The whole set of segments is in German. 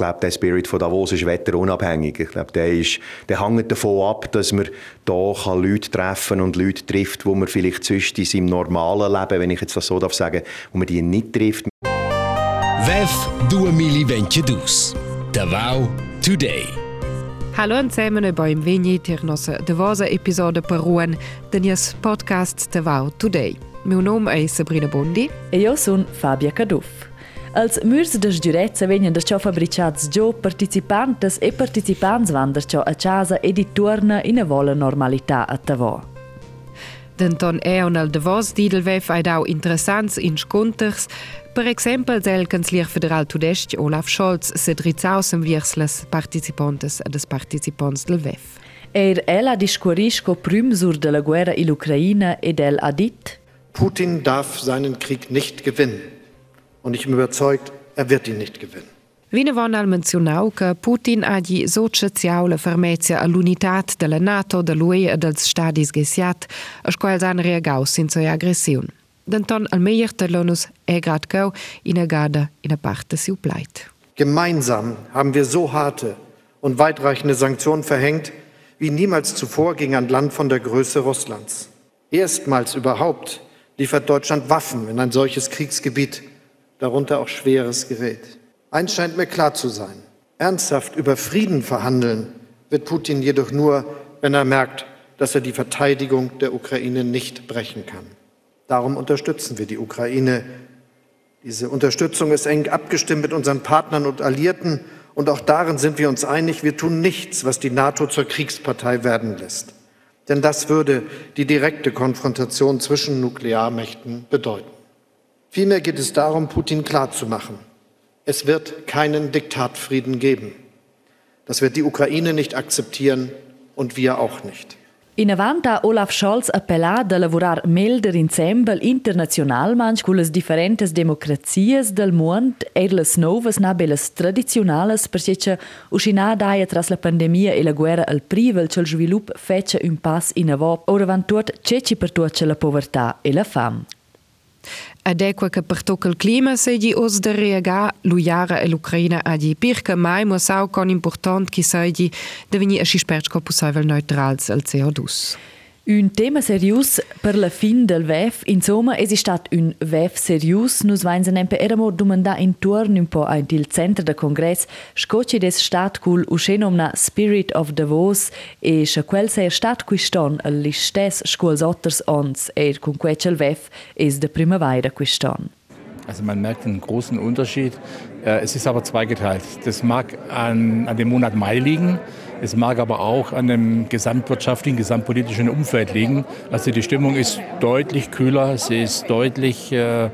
glaube, der Spirit von Davos ist wetterunabhängig. Ich glaube, der, ist, der hängt davon ab, dass man da kann Leute treffen und Leute trifft, wo man vielleicht sonst in seinem normalen Leben, wenn ich jetzt das so darf sagen, wo man die nicht trifft. VEF 2022. Davao Today. Hallo zusammen beim Vigni ter nossa devosa episode per Ruan denies podcast Davao Today. Meu nome é Sabrina Bondi. E io sono Fabia Caduff. Als murs de giurezza venien da ciò fabbricats giò participantes e participants van da ciò a casa e di torna in a vola normalità a Tavò. Denton è un al Davos didelvef ai dau interessants inconters, per exempel del Kanzler Federal Tudest Olaf Scholz se drizzausem viers les participantes e des participants del VEF. Er ella discurisco prüm sur de la guerra in Ukraina ed el ha dit Putin darf seinen Krieg nicht gewinnen. Und ich bin überzeugt, er wird ihn nicht gewinnen. Vine von al mencionau che Putin ha di sociaziau la fermezia all'unitat della NATO, dell'UE e dels stadis gesiat, a squals han reagau senza aggressiun. Denton al meier telonus e grad gau in a gada in a parte siu pleit. Gemeinsam haben wir so harte und weitreichende Sanktionen verhängt, wie niemals zuvor gegen ein Land von der Größe Russlands. Erstmals überhaupt liefert Deutschland Waffen in ein solches Kriegsgebiet, darunter auch schweres Gerät. Eins scheint mir klar zu sein. Ernsthaft über Frieden verhandeln wird Putin jedoch nur, wenn er merkt, dass er die Verteidigung der Ukraine nicht brechen kann. Darum unterstützen wir die Ukraine. Diese Unterstützung ist eng abgestimmt mit unseren Partnern und Alliierten. Und auch darin sind wir uns einig, wir tun nichts, was die NATO zur Kriegspartei werden lässt. Denn das würde die direkte Konfrontation zwischen Nuklearmächten bedeuten. Vielmehr geht es darum, Putin klarzumachen, es wird keinen Diktatfrieden geben. Das wird die Ukraine nicht akzeptieren und wir auch nicht. In avant ha Olaf Scholz appellat a lavorar melder insembel internazionalmanch con las differentes democrazias del mond e las novas na belas tradizionales perché uscina daia tras la pandemia e la guerra al privel cel svilup fece un pass in avò ora van tot ceci per tuot la povertà e la fam. Adekua que apertou que clima se de os de reagar luiara e Ucraina a de pirca mai mosau con important que se de devenir a xisperts co possível neutrals al CO2. Un tema serius per la fin del VEF, insomma, es ist stat un VEF serius, nus vain se nempe eramo dumanda intorno un po' ein il centro de congress, scoci des stat cul uscenomna Spirit of Davos e scha quel sei stat quiston al listes scuols otters ons e con quecel VEF es de primavera quiston. Also man merkt einen großen Unterschied. Äh, Es ist aber zweigeteilt. Das mag an, an dem Monat Mai liegen, es mag aber auch an dem gesamtwirtschaftlichen, gesamtpolitischen Umfeld liegen. Also die Stimmung ist deutlich kühler, sie ist deutlich äh, äh,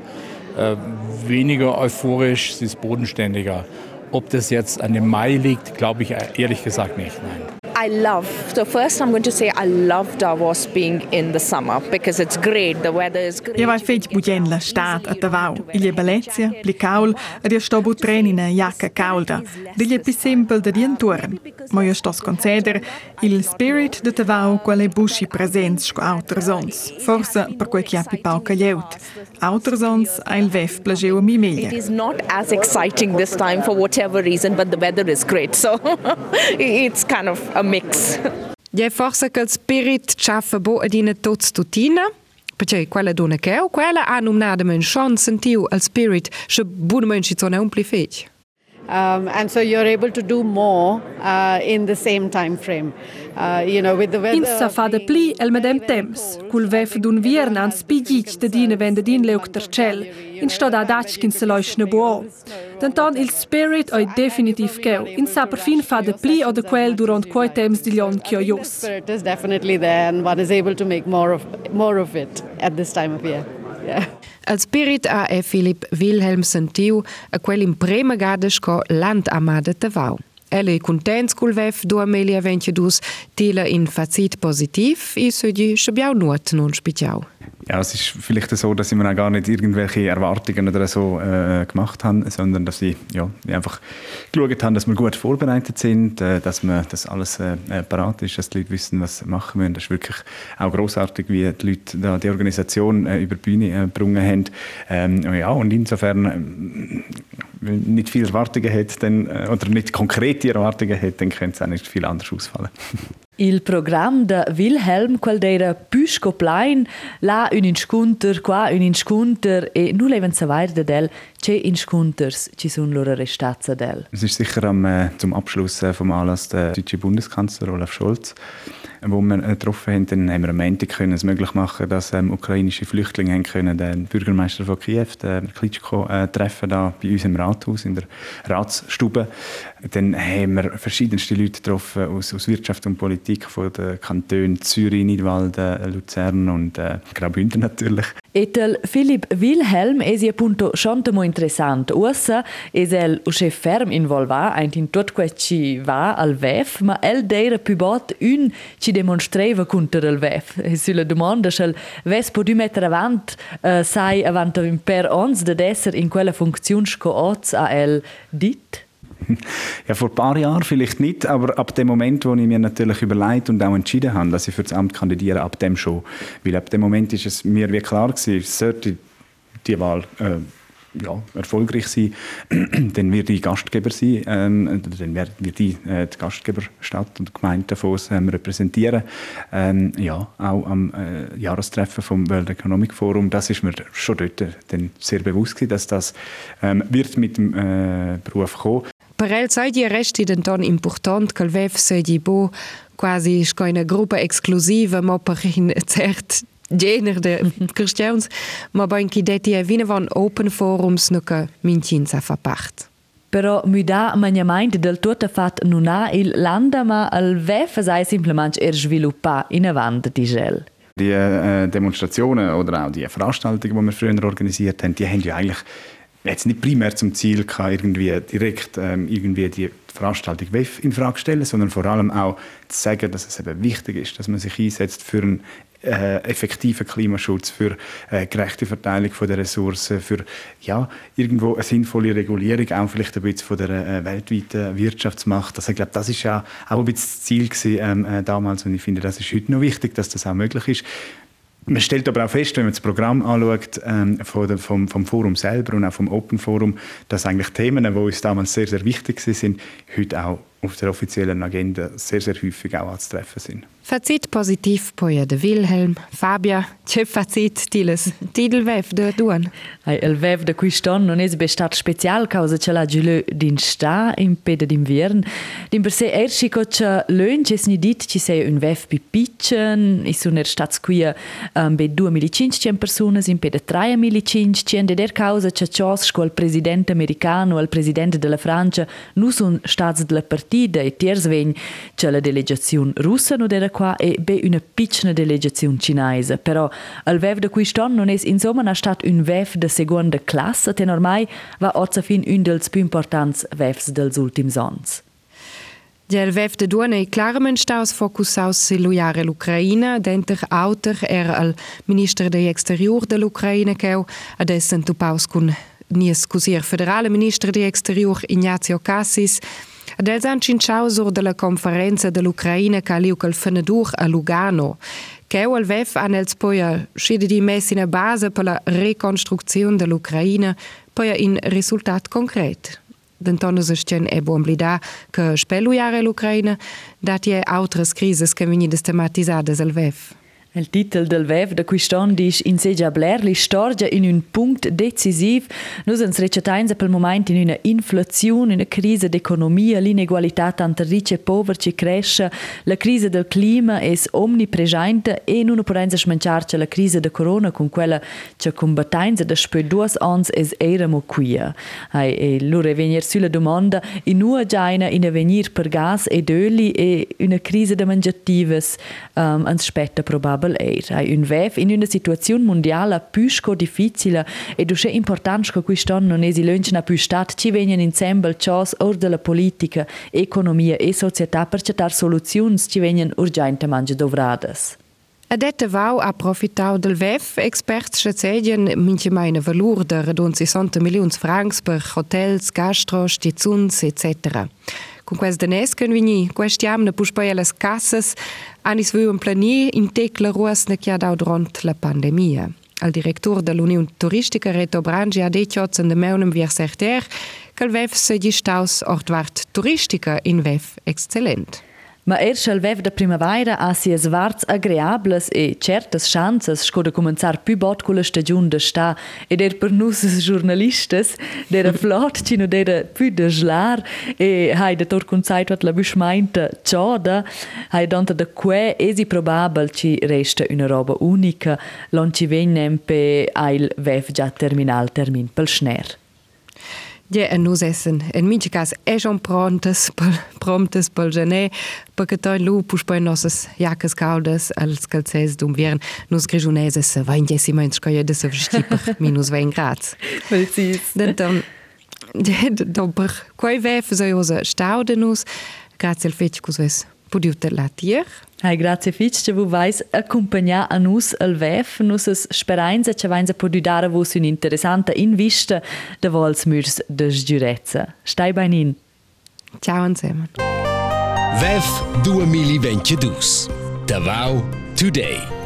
weniger euphorisch, sie ist bodenständiger. Ob das jetzt an dem Mai liegt, glaube ich ehrlich gesagt nicht. Nein. I love, so first I'm going to say I love Davos being in the summer because it's great, the weather is great. Io vai fetg bugen la stat a Tavau. Il je Belezia, pli caul, ed io sto butren in a jacca calda. Digli è più da dien turn. Ma io sto conceder il spirit de Tavau quale busci presents sco auters ons. Forse per quel che ha pi pauca lieut. Auters a il vef plageu mi It meglio. is not as exciting this time for whatever reason, but the weather is great. So it's kind of a mix. Je forse che il spirit ciaffa bo ad ina tots tutina, perché quella donna che è, quella ha nominata men chance sentiu al spirit, che buona men ci sono un pli fech. Um, and so you're able to do more uh, in the same time frame. Uh, you know, with the weather. Insa fa de pli el medem temps, cul vef d'un viernan spigic de dine vende din leuk ter cel, in stad a dachkin se leuchne boo. Denton il spirit oi definitiv keu, in sa per fin fa de pli o de quel durant quai temps di lion kio jos. spirit is definitely there, and one is able to make more of more of it at this time of year. Yeah. Al spirit ha e Philipp Wilhelm sentiu a quel in prema gadesco land amada Tavau. Elle è contents cul vef du Amelia 22 tila in fazit positiv i sugli schabiau nuot non spiciau. Ja, es ist vielleicht so, dass ich mir auch gar nicht irgendwelche Erwartungen oder so äh, gemacht habe, sondern dass ich ja, einfach geschaut habe, dass wir gut vorbereitet sind, äh, dass, wir, dass alles äh, parat ist, dass die Leute wissen, was sie machen müssen. Das ist wirklich auch großartig, wie die Leute da die Organisation äh, über die Bühne äh, gebrungen haben. Ähm, ja, und insofern, äh, wenn nicht viele Erwartungen hat, dann, äh, oder nicht konkrete Erwartungen hat, dann könnte es auch nicht viel anders ausfallen. Il program de Wilhelm, quel d'era Püsco Plain, là un inscunter, qua un inscunter, e nu leven savoir de del, ce inscunters ci sun loro restats del. Es ist sicher am, äh, zum Abschluss äh, vom Anlass der deutsche Bundeskanzler Olaf Scholz wo wir äh, getroffen haben, dann haben wir am Ende können es möglich machen, dass ähm, ukrainische Flüchtlinge haben können den Bürgermeister von Kiew, den Klitschko, äh, treffen da bei uns im Rathaus in der Ratsstube. Dann haben wir verschiedenste Leute getroffen aus, aus Wirtschaft und Politik von den Kantonen Zürich, Nidwalden, Luzern und äh, Graubünden natürlich. Etel Philipp Wilhelm es è appunto molto interessant. Ussa es el usche ferm involva ein in tot quel ci va al VEF, ma el deira più bot un ci demonstreva contro il VEF. E sulla domanda se il VEF può mettere avant uh, sai avant per ons de esser in quella funzione sco oz a el dit? Ja, vor ein paar Jahren vielleicht nicht, aber ab dem Moment, wo ich mir natürlich überlegt und auch entschieden habe, dass ich für das Amt kandidiere, ab dem schon. Weil ab dem Moment ist es mir wie klar gewesen, sollte die Wahl äh, ja, erfolgreich sein, dann wird ich Gastgeber sein, ähm, dann wird ich äh, die Gastgeberstadt und die Gemeinde Davos ähm, repräsentieren. Ähm, ja, auch am äh, Jahrestreffen vom World Economic Forum, das ist mir schon dort äh, sehr bewusst gewesen, dass das ähm, wird mit dem äh, Beruf kommen. Per el sai di resti denton important che il VEF sei di bo quasi sco una gruppa exclusiva ma per in cert gener de cristians ma ben chi detti è vine van open forums che mincinza fa part. Però müda maniamente del tutto fat non ha il landa ma il VEF sei semplicemente er sviluppa in avanti di gel. Die äh, Demonstrationen oder auch die Veranstaltungen, die wir früher organisiert haben, die haben ja eigentlich jetzt nicht primär zum Ziel gehabt, irgendwie direkt ähm, irgendwie die Veranstaltung in Frage stellen, sondern vor allem auch zu sagen, dass es eben wichtig ist, dass man sich einsetzt für einen äh, effektiven Klimaschutz, für äh, gerechte Verteilung von der Ressourcen, für ja, irgendwo eine sinnvolle Regulierung, auch vielleicht ein bisschen von der äh, weltweiten Wirtschaftsmacht. Also ich glaube, das ist ja auch ein bisschen das Ziel gewesen, ähm, äh, damals und ich finde, das ist heute noch wichtig, dass das auch möglich ist. Man stellt aber auch fest, wenn man das Programm anschaut, ähm, vom, vom, vom Forum selber und auch vom Open Forum, dass eigentlich Themen, die uns damals sehr, sehr wichtig sind, heute auch auf der offiziellen Agenda sehr, sehr häufig auch anzutreffen sind. Fazit positiv poia de Wilhelm, Fabia, ce fazit tiles tidel vev de duan. Ai, il vev de quiston non es bestat special causa ce la giulö din sta in pede d'invern. Din per se erschi co ce lön ces ni dit ci sei un vev pi pitchen, is un er stats quia um, be 2500 personas in pede 3500 de der causa ce cios sco il presidente americano, il presidente della Francia, nu sun stats della partida e tiers vegn ce la delegazione russa no dera qua è be una piccola delegazione cinese, però il vev de quiston non è insomma una stat un vev de seconda classe, ten ormai va ozza fin un dels più importants vevs dels ultims ans. Der VEF de Duane clarament staus focusaus siluiare l'Ucraina, denter auter era al minister de exterior de l'Ucraina cheu, adessen tu paus cun nies cusir federale minister de exterior Ignazio Cassis, Del han cinciau sur de la conferenza dell'Ucraina che liu col fenedur a Lugano. Cheu al VEF han els poia scide di messi in base per la reconstruzione dell'Ucraina, poia in risultat concret. Denton es sten e buon blida che spelluiare l'Ucraina, dat je autres crises che venidas tematisadas al VEF. Il titolo del VEV da quest'anno dice in seggia Blair li storgia in un punto decisiv. Noi siamo recitains per il momento in una inflazione, in una crisi d'economia, l'inegualità tra ricchi e poveri ci cresce, la crisi del clima è omnipresente e non possiamo smanciarci la crisi del corona con quella che combattiamo da spö due anni es eramo qui. E allora venire sulla domanda, in una giaina in a venire per gas ed oli e una crisi de mangiatives um, ans spetta eir. Hai un vev in una situazione mondiale più difficile ed è importante che quest'anno non esi lunch più stat ci vengono insieme cios or della politica, economia e società per cercare soluzioni ci vengono urgentemente dovradas. Adette Vau ha approfittau del VEF, experts schätzen minche meine valur de redon 60 milions francs per hotels, gastro, stizuns etc. con questa nesken vini questiam ne puspaia las casas anis veu un plani in tecla ruas ne chiadau dront la pandemia. Al director de l'Union Turistica Reto Brangi ha detjot in de meunem via serter, kel vef se gestaus ortwart turistica in vef excellent. Ma erst al vev da primavera ha si es varts agreables e certas chances sco da començar più bot con la stagiun da sta ed er per nus giornalistes dera flot cino dera più da slar e hai da tor conceit wat la buschmeinte cioda hai danta da que esi probabel ci resta una roba unica lon ci vegnem pe ail vev già terminal termin pel schner. Di en no essen en Minkas Ejon prontes promptes Bolgené, paketoi lo puchpoi nosses jakes kaldes als kalzes dum wären nos grejounéses se wein jesi mein skoie de se minus 20 Grad. Domper Koi wé se jose Staudenus, Grazel Fetikus wes. Nus, la tier. Hai grazie fitch che vu vais accompagnar a nus al VEF, nussas speranza che vains a podudare vos un interessanta in vista de vols mürs de giurezza. Stai bei in. Ciao insieme. VEF 2022. Davao Today.